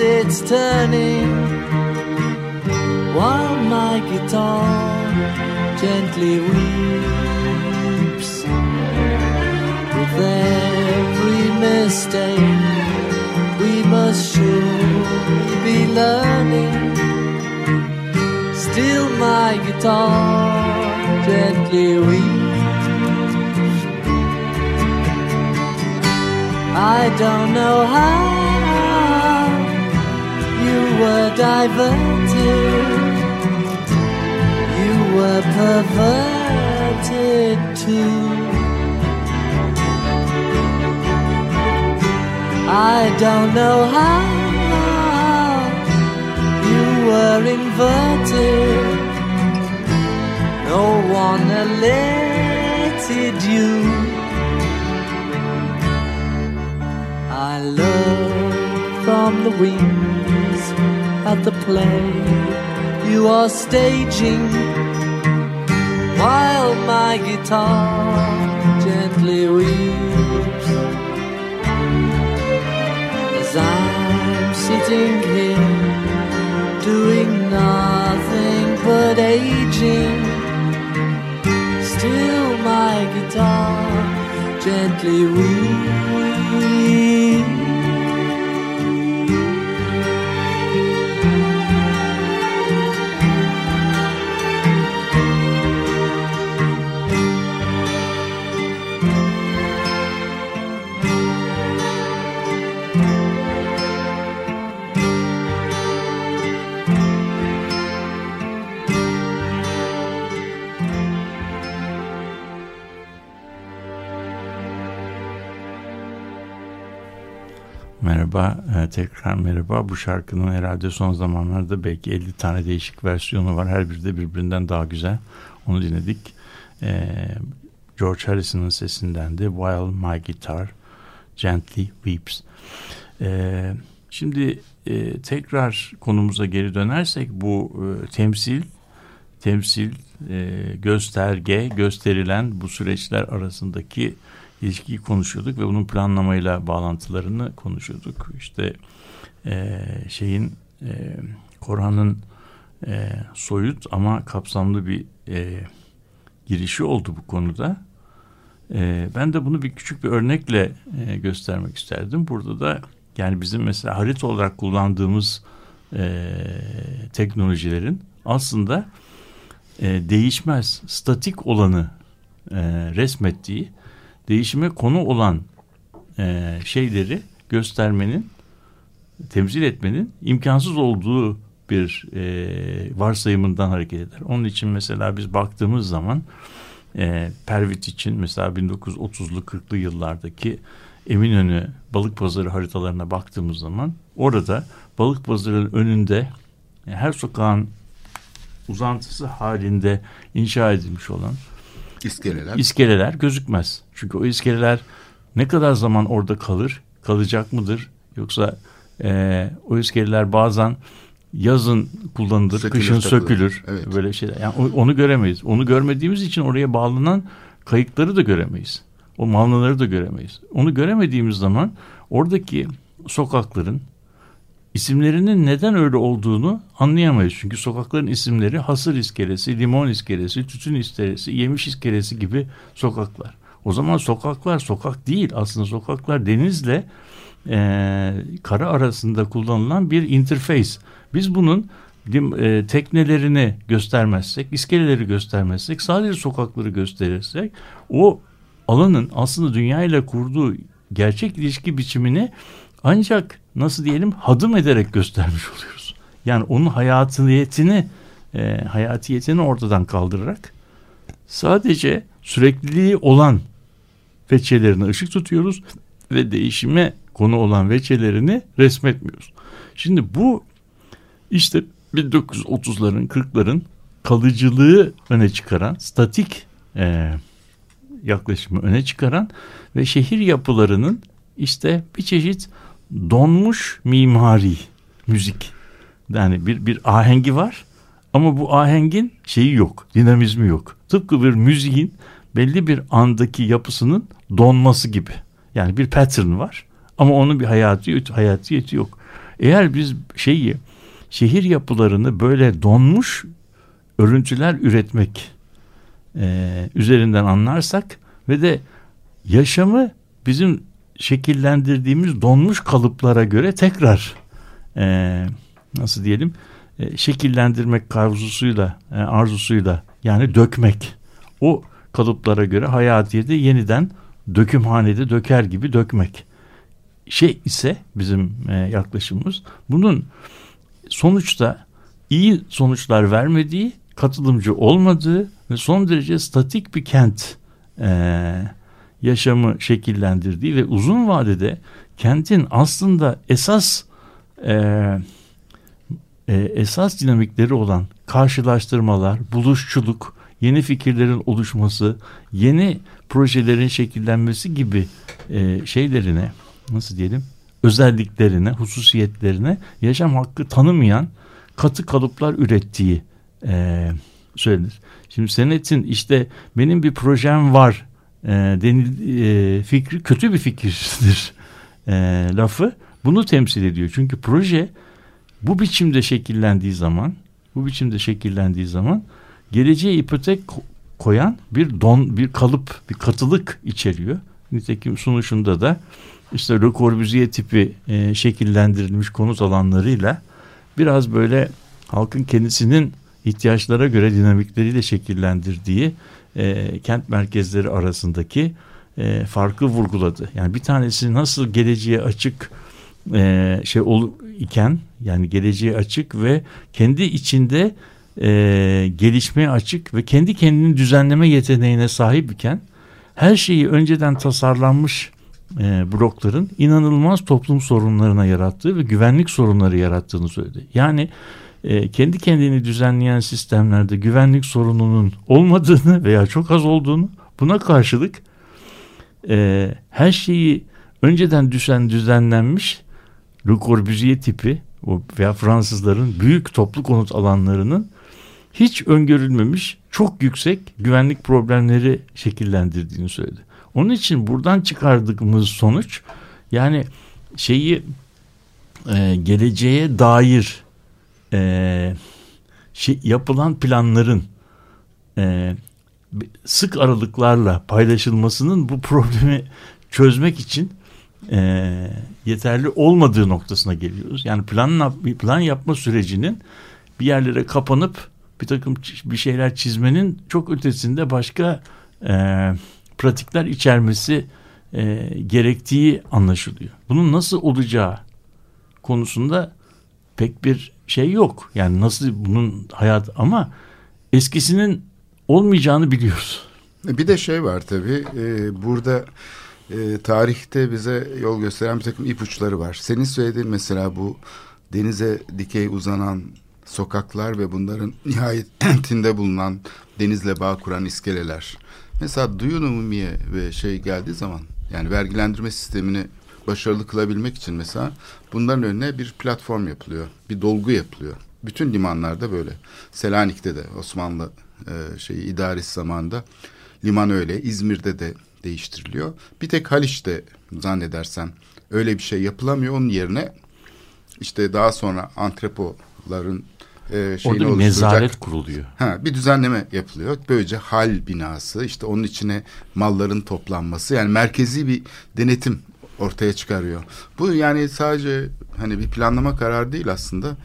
It's turning while my guitar gently weeps. With every mistake, we must surely be learning. Still, my guitar gently weeps. I don't know how were diverted, you were perverted too. I don't know how you were inverted. No one alerted you. I look from the the play you are staging while my guitar gently weeps as I'm sitting here doing nothing but aging. Still, my guitar gently weeps. Merhaba, e, tekrar merhaba. Bu şarkının herhalde son zamanlarda belki 50 tane değişik versiyonu var. Her biri de birbirinden daha güzel. Onu dinledik. E, George Harrison'ın sesinden de While My Guitar Gently Weeps. E, şimdi e, tekrar konumuza geri dönersek bu e, temsil, temsil, e, gösterge, gösterilen bu süreçler arasındaki ilişkiyi konuşuyorduk ve bunun planlamayla bağlantılarını konuşuyorduk. İşte e, şeyin e, Korhan'ın e, soyut ama kapsamlı bir e, girişi oldu bu konuda. E, ben de bunu bir küçük bir örnekle e, göstermek isterdim. Burada da yani bizim mesela harita olarak kullandığımız e, teknolojilerin aslında e, değişmez, statik olanı e, resmettiği değişime konu olan e, şeyleri göstermenin, temsil etmenin imkansız olduğu bir e, varsayımından hareket eder. Onun için mesela biz baktığımız zaman e, Pervit için mesela 1930'lu 40'lı yıllardaki Eminönü balık pazarı haritalarına baktığımız zaman orada balık pazarının önünde e, her sokağın uzantısı halinde inşa edilmiş olan İskeleler. iskeleler gözükmez. Çünkü o iskeleler ne kadar zaman orada kalır, kalacak mıdır? Yoksa E, o iskeleler bazen yazın kullanılır, Sökülür, kışın takılır. sökülür. Evet. Böyle şeyler. Yani onu göremeyiz. Onu görmediğimiz için oraya bağlanan kayıkları da göremeyiz. O mavnaları da göremeyiz. Onu göremediğimiz zaman oradaki sokakların isimlerinin neden öyle olduğunu anlayamayız. Çünkü sokakların isimleri hasır iskelesi, limon iskelesi, tütün iskelesi, yemiş iskelesi gibi sokaklar. O zaman sokaklar sokak değil. Aslında sokaklar denizle e, kara arasında kullanılan bir interface. Biz bunun e, teknelerini göstermezsek, iskeleleri göstermezsek, sadece sokakları gösterirsek o alanın aslında dünya ile kurduğu gerçek ilişki biçimini ancak nasıl diyelim hadım ederek göstermiş oluyoruz. Yani onun hayatiyetini e, hayatiyetini ortadan kaldırarak sadece sürekliliği olan veçelerine ışık tutuyoruz ve değişime konu olan veçelerini resmetmiyoruz. Şimdi bu işte 1930'ların 40'ların kalıcılığı öne çıkaran statik e, yaklaşımı öne çıkaran ve şehir yapılarının işte bir çeşit donmuş mimari müzik. Yani bir, bir ahengi var ama bu ahengin şeyi yok, dinamizmi yok. Tıpkı bir müziğin belli bir andaki yapısının donması gibi. Yani bir pattern var ama onun bir hayatiyeti, hayatiyeti yok. Eğer biz şeyi şehir yapılarını böyle donmuş örüntüler üretmek e, üzerinden anlarsak ve de yaşamı bizim şekillendirdiğimiz donmuş kalıplara göre tekrar e, nasıl diyelim e, şekillendirmek arzusuyla e, arzusuyla yani dökmek o kalıplara göre hayatiyeti yeniden dökümhanede döker gibi dökmek şey ise bizim e, yaklaşımımız. Bunun sonuçta iyi sonuçlar vermediği katılımcı olmadığı ve son derece statik bir kent e, yaşamı şekillendirdiği ve uzun vadede kentin aslında esas e, esas dinamikleri olan karşılaştırmalar, buluşçuluk, yeni fikirlerin oluşması, yeni projelerin şekillenmesi gibi e, şeylerine nasıl diyelim özelliklerine, hususiyetlerine yaşam hakkı tanımayan katı kalıplar ürettiği e, söylenir. Şimdi senetin işte benim bir projem var e, denil, e, fikri kötü bir fikirdir e, lafı bunu temsil ediyor. Çünkü proje bu biçimde şekillendiği zaman bu biçimde şekillendiği zaman geleceğe ipotek ko- koyan bir don bir kalıp bir katılık içeriyor. Nitekim sunuşunda da işte Le Corbusier tipi e, şekillendirilmiş konut alanlarıyla biraz böyle halkın kendisinin ihtiyaçlara göre dinamikleriyle şekillendirdiği e, kent merkezleri arasındaki e, farkı vurguladı. Yani bir tanesi nasıl geleceğe açık e, şey ol, iken yani geleceğe açık ve kendi içinde e, gelişmeye açık ve kendi kendini düzenleme yeteneğine sahip iken her şeyi önceden tasarlanmış e, blokların inanılmaz toplum sorunlarına yarattığı ve güvenlik sorunları yarattığını söyledi. Yani e, kendi kendini düzenleyen sistemlerde güvenlik sorununun olmadığını veya çok az olduğunu buna karşılık e, her şeyi önceden düzen düzenlenmiş Le Corbusier tipi o veya Fransızların büyük toplu konut alanlarının hiç öngörülmemiş çok yüksek güvenlik problemleri şekillendirdiğini söyledi. Onun için buradan çıkardığımız sonuç yani şeyi e, geleceğe dair e, şey, yapılan planların e, sık aralıklarla paylaşılmasının bu problemi çözmek için e, yeterli olmadığı noktasına geliyoruz. Yani plan plan yapma sürecinin bir yerlere kapanıp bir takım bir şeyler çizmenin çok ötesinde başka e, pratikler içermesi e, gerektiği anlaşılıyor. Bunun nasıl olacağı konusunda pek bir şey yok. Yani nasıl bunun hayat ama eskisinin olmayacağını biliyoruz. Bir de şey var tabii e, burada e, tarihte bize yol gösteren bir takım ipuçları var. Senin söylediğin mesela bu denize dikey uzanan sokaklar ve bunların (laughs) nihayetinde bulunan denizle bağ kuran iskeleler. Mesela duyun umumiye ve şey geldiği zaman yani vergilendirme sistemini başarılı kılabilmek için mesela bunların önüne bir platform yapılıyor. Bir dolgu yapılıyor. Bütün limanlarda böyle. Selanik'te de Osmanlı e, şeyi idaresi zamanında liman öyle. İzmir'de de değiştiriliyor. Bir tek Haliç'te zannedersem öyle bir şey yapılamıyor. Onun yerine işte daha sonra antrepoların e, şeyini Orada bir nezaret kuruluyor. Ha, bir düzenleme yapılıyor. Böylece hal binası, işte onun içine malların toplanması, yani merkezi bir denetim ortaya çıkarıyor. Bu yani sadece hani bir planlama kararı değil aslında.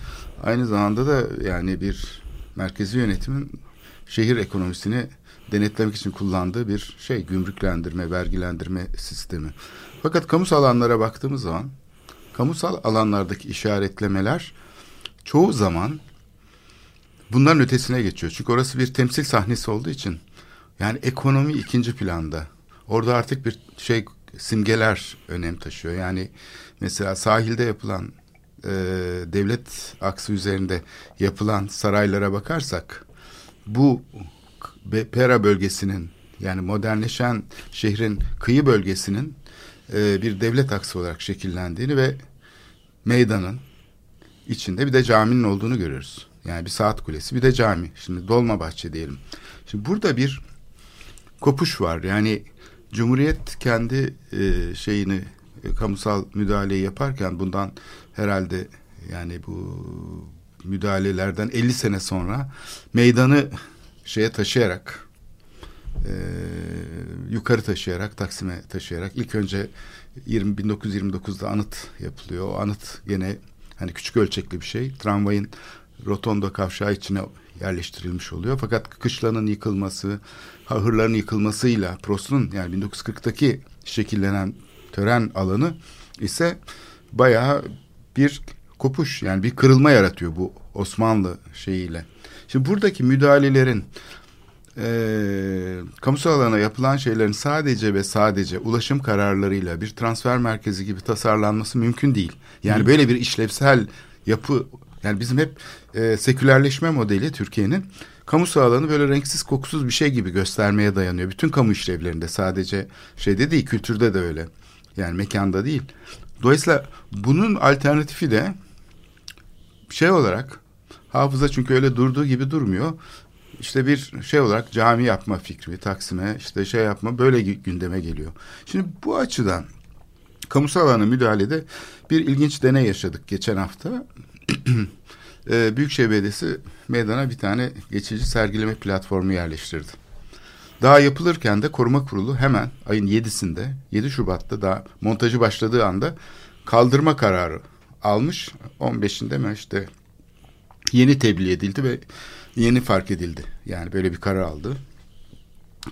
Aynı zamanda da yani bir merkezi yönetimin şehir ekonomisini denetlemek için kullandığı bir şey gümrüklendirme, vergilendirme sistemi. Fakat kamusal alanlara baktığımız zaman kamusal alanlardaki işaretlemeler çoğu zaman bunların ötesine geçiyor. Çünkü orası bir temsil sahnesi olduğu için yani ekonomi ikinci planda. Orada artık bir şey simgeler önem taşıyor. Yani mesela sahilde yapılan e, devlet aksı üzerinde yapılan saraylara bakarsak bu Pera bölgesinin yani modernleşen şehrin kıyı bölgesinin e, bir devlet aksı olarak şekillendiğini ve meydanın içinde bir de caminin olduğunu görüyoruz. Yani bir saat kulesi bir de cami. Şimdi Dolmabahçe diyelim. Şimdi burada bir kopuş var. Yani Cumhuriyet kendi e, şeyini e, kamusal müdahaleyi yaparken bundan herhalde yani bu müdahalelerden 50 sene sonra meydanı şeye taşıyarak e, yukarı taşıyarak Taksim'e taşıyarak ilk önce 20 1929'da anıt yapılıyor. O anıt gene hani küçük ölçekli bir şey. Tramvayın rotondo kavşağı içine yerleştirilmiş oluyor. Fakat kışlanın yıkılması, ahırların yıkılmasıyla Prost'un yani 1940'taki şekillenen tören alanı ise bayağı bir kopuş yani bir kırılma yaratıyor bu Osmanlı şeyiyle. Şimdi buradaki müdahalelerin e, kamusal alana yapılan şeylerin sadece ve sadece ulaşım kararlarıyla bir transfer merkezi gibi tasarlanması mümkün değil. Yani böyle bir işlevsel yapı yani bizim hep e, sekülerleşme modeli Türkiye'nin kamusal alanı böyle renksiz kokusuz bir şey gibi göstermeye dayanıyor. Bütün kamu işlevlerinde sadece şeyde değil kültürde de öyle. Yani mekanda değil. Dolayısıyla bunun alternatifi de şey olarak hafıza çünkü öyle durduğu gibi durmuyor. İşte bir şey olarak cami yapma fikri Taksim'e işte şey yapma böyle gündeme geliyor. Şimdi bu açıdan kamusal alana müdahalede bir ilginç deney yaşadık geçen hafta. (clears throat) e, Büyükşehir Belediyesi meydana bir tane geçici sergileme platformu yerleştirdi. Daha yapılırken de koruma kurulu hemen ayın 7'sinde 7 Şubat'ta daha montajı başladığı anda kaldırma kararı almış. 15'inde mi işte yeni tebliğ edildi ve yeni fark edildi. Yani böyle bir karar aldı.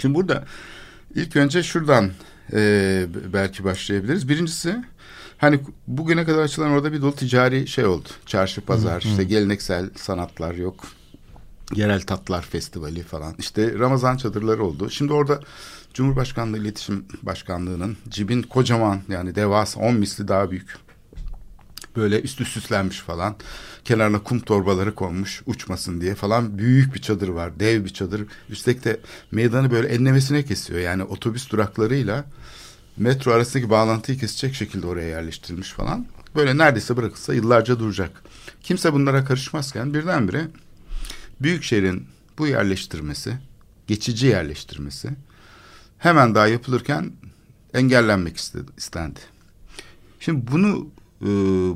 Şimdi burada ilk önce şuradan e, belki başlayabiliriz. Birincisi hani bugüne kadar açılan orada bir dolu ticari şey oldu. Çarşı, pazar, işte geleneksel sanatlar yok. Yerel Tatlar Festivali falan. İşte Ramazan çadırları oldu. Şimdi orada Cumhurbaşkanlığı İletişim Başkanlığı'nın cibin kocaman yani devasa 10 misli daha büyük böyle üstü süslenmiş falan. Kenarına kum torbaları konmuş uçmasın diye falan büyük bir çadır var. Dev bir çadır. Üstelik de meydanı böyle enlemesine kesiyor. Yani otobüs duraklarıyla metro arasındaki bağlantıyı kesecek şekilde oraya yerleştirilmiş falan. Böyle neredeyse bırakılsa yıllarca duracak. Kimse bunlara karışmazken birdenbire Büyükşehir'in bu yerleştirmesi, geçici yerleştirmesi hemen daha yapılırken engellenmek istedi, istendi. Şimdi bunu e,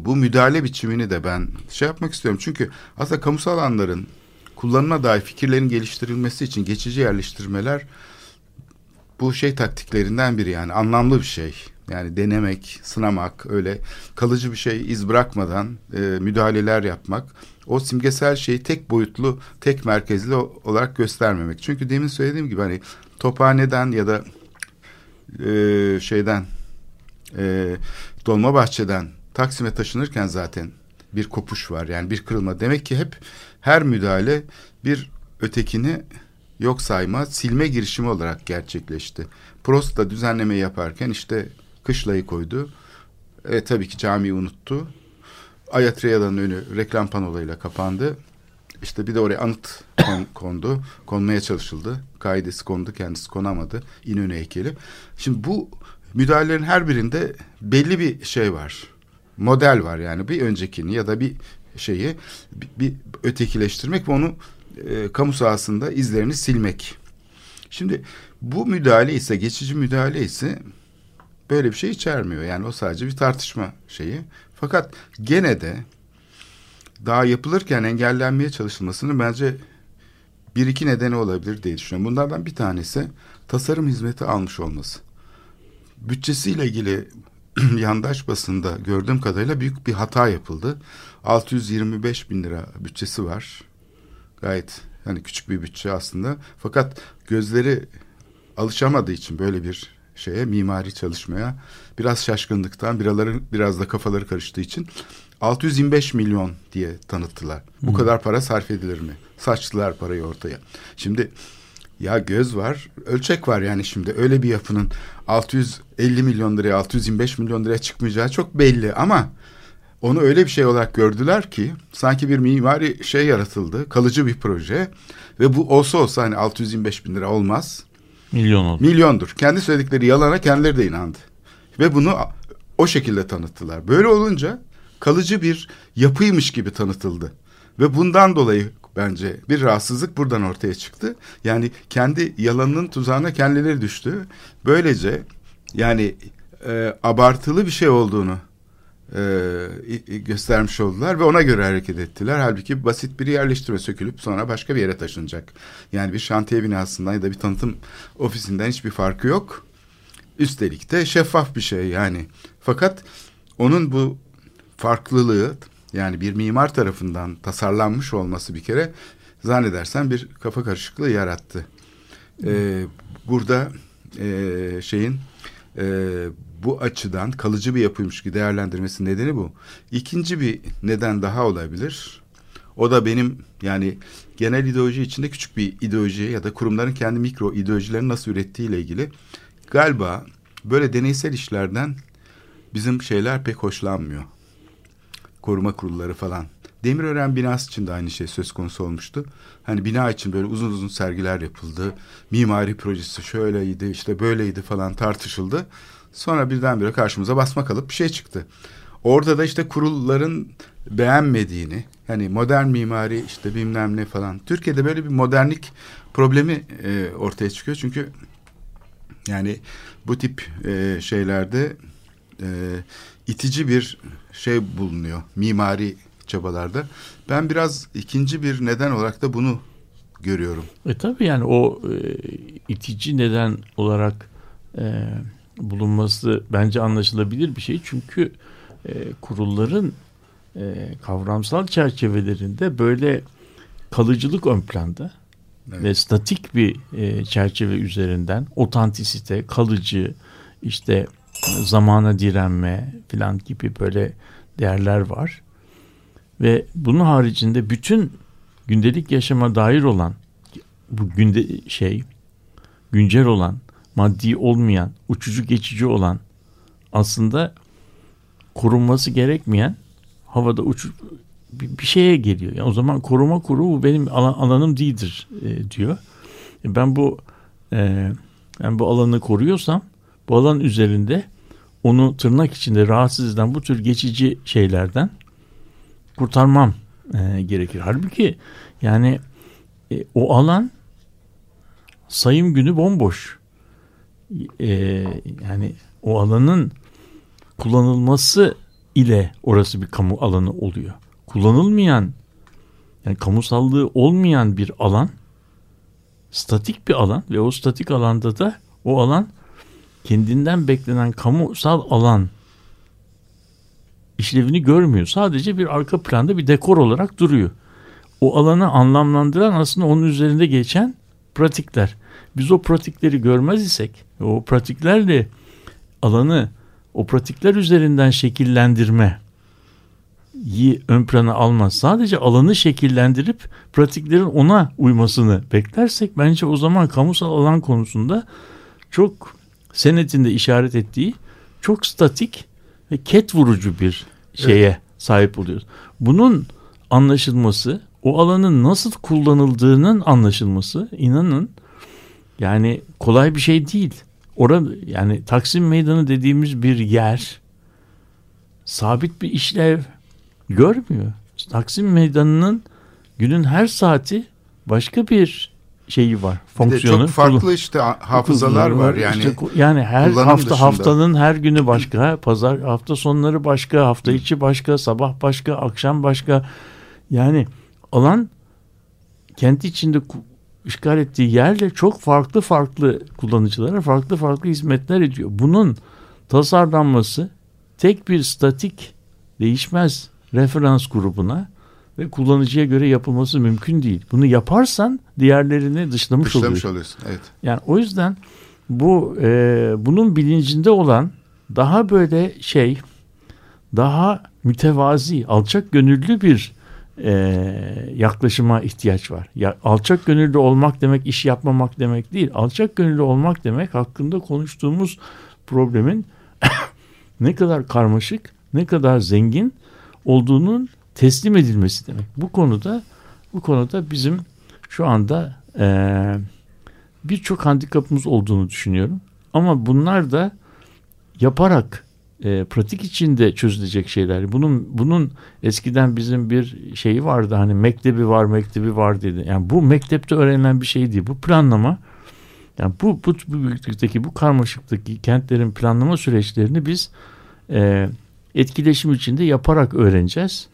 bu müdahale biçimini de ben şey yapmak istiyorum. Çünkü aslında kamusal alanların kullanıma dair fikirlerin geliştirilmesi için geçici yerleştirmeler bu şey taktiklerinden biri yani anlamlı bir şey. Yani denemek, sınamak, öyle kalıcı bir şey iz bırakmadan e, müdahaleler yapmak. O simgesel şeyi tek boyutlu, tek merkezli olarak göstermemek. Çünkü demin söylediğim gibi hani Tophane'den ya da e, şeyden e, Dolmabahçe'den Taksim'e taşınırken zaten bir kopuş var. Yani bir kırılma. Demek ki hep her müdahale bir ötekini yok sayma, silme girişimi olarak gerçekleşti. Prost da düzenleme yaparken işte kışlayı koydu. E, tabii ki camiyi unuttu. Ayatreya'dan önü reklam panolarıyla kapandı. İşte bir de oraya anıt kon- (coughs) kondu. Konmaya çalışıldı. Kaidesi kondu, kendisi konamadı. İnönü heykeli. Şimdi bu müdahalelerin her birinde belli bir şey var. Model var yani bir öncekini ya da bir şeyi bir, bir ötekileştirmek ve onu e, kamu sahasında izlerini silmek. Şimdi bu müdahale ise geçici müdahale ise böyle bir şey içermiyor. Yani o sadece bir tartışma şeyi. Fakat gene de daha yapılırken engellenmeye çalışılmasının bence bir iki nedeni olabilir diye düşünüyorum. Bunlardan bir tanesi tasarım hizmeti almış olması. Bütçesiyle ilgili (clears throat) yandaş basında gördüğüm kadarıyla büyük bir hata yapıldı. 625 bin lira bütçesi var. Gayet hani küçük bir bütçe aslında. Fakat gözleri alışamadığı için böyle bir şeye mimari çalışmaya biraz şaşkınlıktan biraları biraz da kafaları karıştığı için 625 milyon diye tanıttılar. Bu kadar para sarf edilir mi? Saçtılar parayı ortaya. Şimdi ya göz var, ölçek var yani şimdi öyle bir yapının 650 milyon liraya, 625 milyon liraya çıkmayacağı çok belli ama onu öyle bir şey olarak gördüler ki sanki bir mimari şey yaratıldı, kalıcı bir proje ve bu olsa olsa hani 625 bin lira olmaz. Milyon oldu. Milyondur. Kendi söyledikleri yalana kendileri de inandı. Ve bunu o şekilde tanıttılar. Böyle olunca kalıcı bir yapıymış gibi tanıtıldı. Ve bundan dolayı bence bir rahatsızlık buradan ortaya çıktı. Yani kendi yalanının tuzağına kendileri düştü. Böylece yani e, abartılı bir şey olduğunu e, göstermiş oldular ve ona göre hareket ettiler. Halbuki basit bir yerleştirme sökülüp sonra başka bir yere taşınacak. Yani bir şantiye binasından ya da bir tanıtım ofisinden hiçbir farkı yok. Üstelik de şeffaf bir şey yani. Fakat onun bu farklılığı yani bir mimar tarafından tasarlanmış olması bir kere zannedersen bir kafa karışıklığı yarattı. Ee, burada e, şeyin e, bu açıdan kalıcı bir yapıymış gibi değerlendirmesi nedeni bu. İkinci bir neden daha olabilir. O da benim yani genel ideoloji içinde küçük bir ideoloji ya da kurumların kendi mikro ideolojilerini nasıl ürettiğiyle ilgili. Galiba böyle deneysel işlerden bizim şeyler pek hoşlanmıyor. Koruma kurulları falan. Demirören binası için de aynı şey söz konusu olmuştu. Hani bina için böyle uzun uzun sergiler yapıldı. Mimari projesi şöyleydi işte böyleydi falan tartışıldı. Sonra birdenbire karşımıza basma kalıp bir şey çıktı. Orada da işte kurulların beğenmediğini, hani modern mimari işte bilmem ne falan. Türkiye'de böyle bir modernlik problemi e, ortaya çıkıyor. Çünkü yani bu tip e, şeylerde e, itici bir şey bulunuyor mimari çabalarda. Ben biraz ikinci bir neden olarak da bunu görüyorum. E tabii yani o e, itici neden olarak e, bulunması bence anlaşılabilir bir şey. Çünkü e, kurulların e, kavramsal çerçevelerinde böyle kalıcılık ön planda evet. ve statik bir e, çerçeve üzerinden otantisite, kalıcı, işte zamana direnme filan gibi böyle değerler var. Ve bunun haricinde bütün gündelik yaşama dair olan bu günde şey güncel olan maddi olmayan, uçucu geçici olan aslında korunması gerekmeyen havada uç bir şeye geliyor. Yani o zaman koruma kurulu bu benim alanım değildir e, diyor. E, ben bu e, ben bu alanı koruyorsam bu alan üzerinde onu tırnak içinde rahatsız eden bu tür geçici şeylerden kurtarmam e, gerekir. Halbuki yani e, o alan sayım günü bomboş. E, yani o alanın kullanılması ile orası bir kamu alanı oluyor. Kullanılmayan yani kamusallığı olmayan bir alan statik bir alan ve o statik alanda da o alan kendinden beklenen kamusal alan işlevini görmüyor. Sadece bir arka planda bir dekor olarak duruyor. O alanı anlamlandıran aslında onun üzerinde geçen pratikler. Biz o pratikleri görmez isek, o pratiklerle alanı o pratikler üzerinden şekillendirme iyi ön plana almaz. Sadece alanı şekillendirip pratiklerin ona uymasını beklersek bence o zaman kamusal alan konusunda çok senetinde işaret ettiği çok statik ve ket vurucu bir şeye evet. sahip oluyoruz. Bunun anlaşılması, o alanın nasıl kullanıldığının anlaşılması inanın yani kolay bir şey değil. orada yani Taksim Meydanı dediğimiz bir yer sabit bir işlev görmüyor. Taksim Meydanı'nın günün her saati başka bir şeyi var. Bir Fonksiyonu. çok farklı işte hafızalar var yani. İşte yani her hafta dışında. haftanın her günü başka, pazar hafta sonları başka, hafta içi başka, sabah başka, akşam başka. Yani alan kent içinde işgal ettiği yerle çok farklı farklı kullanıcılara farklı farklı hizmetler ediyor. Bunun tasarlanması tek bir statik değişmez referans grubuna ve kullanıcıya göre yapılması mümkün değil. Bunu yaparsan diğerlerini dışlamış, Dışlamış oluyorsun. oluyorsun. Evet. Yani o yüzden bu e, bunun bilincinde olan daha böyle şey daha mütevazi, alçak gönüllü bir e, yaklaşıma ihtiyaç var. Ya, alçak gönüllü olmak demek iş yapmamak demek değil. Alçak gönüllü olmak demek hakkında konuştuğumuz problemin (coughs) ne kadar karmaşık, ne kadar zengin olduğunun teslim edilmesi demek. Bu konuda bu konuda bizim şu anda eee birçok handikapımız olduğunu düşünüyorum. Ama bunlar da yaparak e, pratik içinde çözülecek şeyler. Bunun bunun eskiden bizim bir şeyi vardı hani mektebi var mektebi var dedi. Yani bu mektepte öğrenilen bir şey değil. Bu planlama yani bu bu, bu büyüklükteki bu karmaşıktaki kentlerin planlama süreçlerini biz e, etkileşim içinde yaparak öğreneceğiz.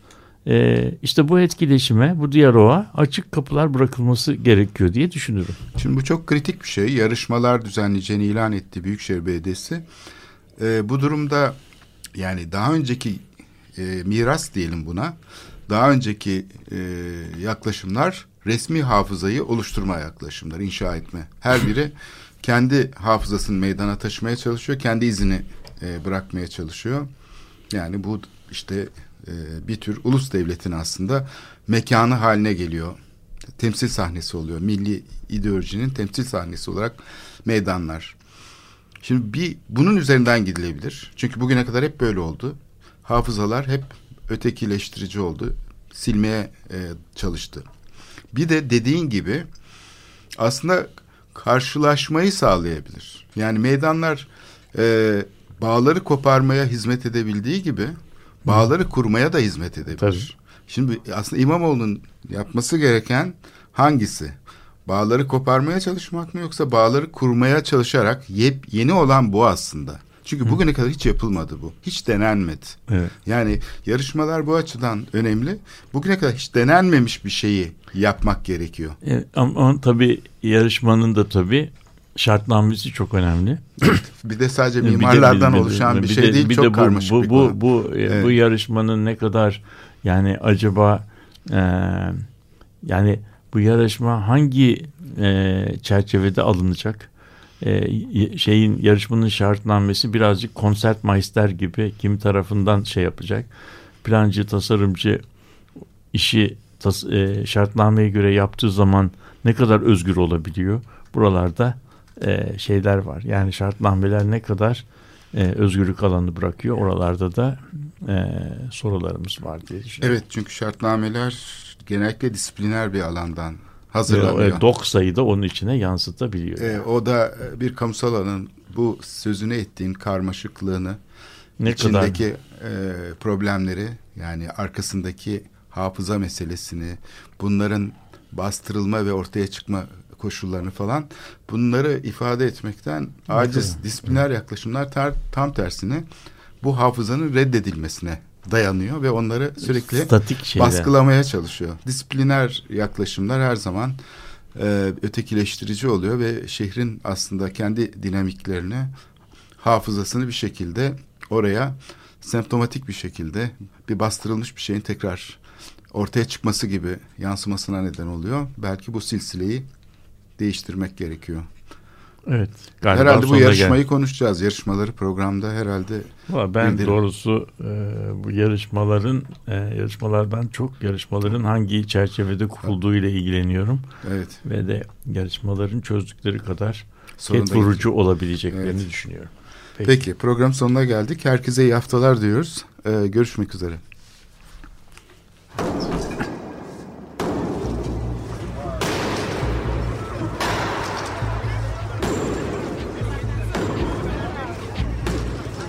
E, işte bu etkileşime, bu diyaloğa açık kapılar bırakılması gerekiyor diye düşünüyorum. Şimdi bu çok kritik bir şey. Yarışmalar düzenleyeceğini ilan etti Büyükşehir Belediyesi. Ee, bu durumda yani daha önceki e, miras diyelim buna. Daha önceki e, yaklaşımlar resmi hafızayı oluşturma yaklaşımları, inşa etme. Her biri kendi hafızasını meydana taşımaya çalışıyor, kendi izini e, bırakmaya çalışıyor. Yani bu işte e, bir tür ulus devletin aslında mekanı haline geliyor. Temsil sahnesi oluyor. Milli ideolojinin temsil sahnesi olarak meydanlar. Şimdi bir bunun üzerinden gidilebilir. Çünkü bugüne kadar hep böyle oldu. Hafızalar hep ötekileştirici oldu. Silmeye e, çalıştı. Bir de dediğin gibi aslında karşılaşmayı sağlayabilir. Yani meydanlar e, bağları koparmaya hizmet edebildiği gibi bağları kurmaya da hizmet edebilir. Tabii. Şimdi aslında İmamoğlu'nun yapması gereken hangisi? Bağları koparmaya çalışmak mı yoksa bağları kurmaya çalışarak yep, yeni olan bu aslında. Çünkü bugüne kadar hiç yapılmadı bu. Hiç denenmedi. Evet. Yani yarışmalar bu açıdan önemli. Bugüne kadar hiç denenmemiş bir şeyi yapmak gerekiyor. E, ama, ama tabii yarışmanın da tabii şartnamesi çok önemli. Bir de sadece mimarlardan bir de- oluşan bir, bir şey de- değil, bir çok de bu, karmaşık bu, bir bu, konu. bu, e, Evet. bu yarışmanın ne kadar yani acaba e, yani bu yarışma hangi e, çerçevede alınacak? E, şeyin yarışmanın şartnamesi birazcık konsertmeister gibi kim tarafından şey yapacak? Plancı, tasarımcı işi tas, e, şartnameye göre yaptığı zaman ne kadar özgür olabiliyor? Buralarda e, şeyler var. Yani şartnameler ne kadar e, özgürlük alanı bırakıyor. Oralarda da e, sorularımız var diye düşünüyorum. Evet çünkü şartnameler genellikle disipliner bir alandan hazırlanıyor. e, dok sayı da onun içine yansıtabiliyor. E, o da e, bir kamusal alanın bu sözünü ettiğin karmaşıklığını, ne kadar içindeki e, problemleri yani arkasındaki hafıza meselesini, bunların bastırılma ve ortaya çıkma koşullarını falan bunları ifade etmekten aciz disipliner yaklaşımlar ter- tam tersine bu hafızanın reddedilmesine dayanıyor ve onları sürekli statik şeyler. baskılamaya çalışıyor. Disipliner yaklaşımlar her zaman e, ötekileştirici oluyor ve şehrin aslında kendi dinamiklerini, hafızasını bir şekilde oraya semptomatik bir şekilde bir bastırılmış bir şeyin tekrar ortaya çıkması gibi yansımasına neden oluyor. Belki bu silsileyi değiştirmek gerekiyor. Evet. Galiba herhalde bu yarışmayı gel- konuşacağız. Yarışmaları programda herhalde Valla Ben bildirim. doğrusu e, bu yarışmaların e, yarışmalardan çok yarışmaların hangi çerçevede kurulduğu ile ilgileniyorum evet ve de yarışmaların çözdükleri kadar ket vurucu olabileceklerini Evet. düşünüyorum. Peki. program sonuna geldik. Herkese iyi haftalar diyoruz. Ee, görüşmek üzere.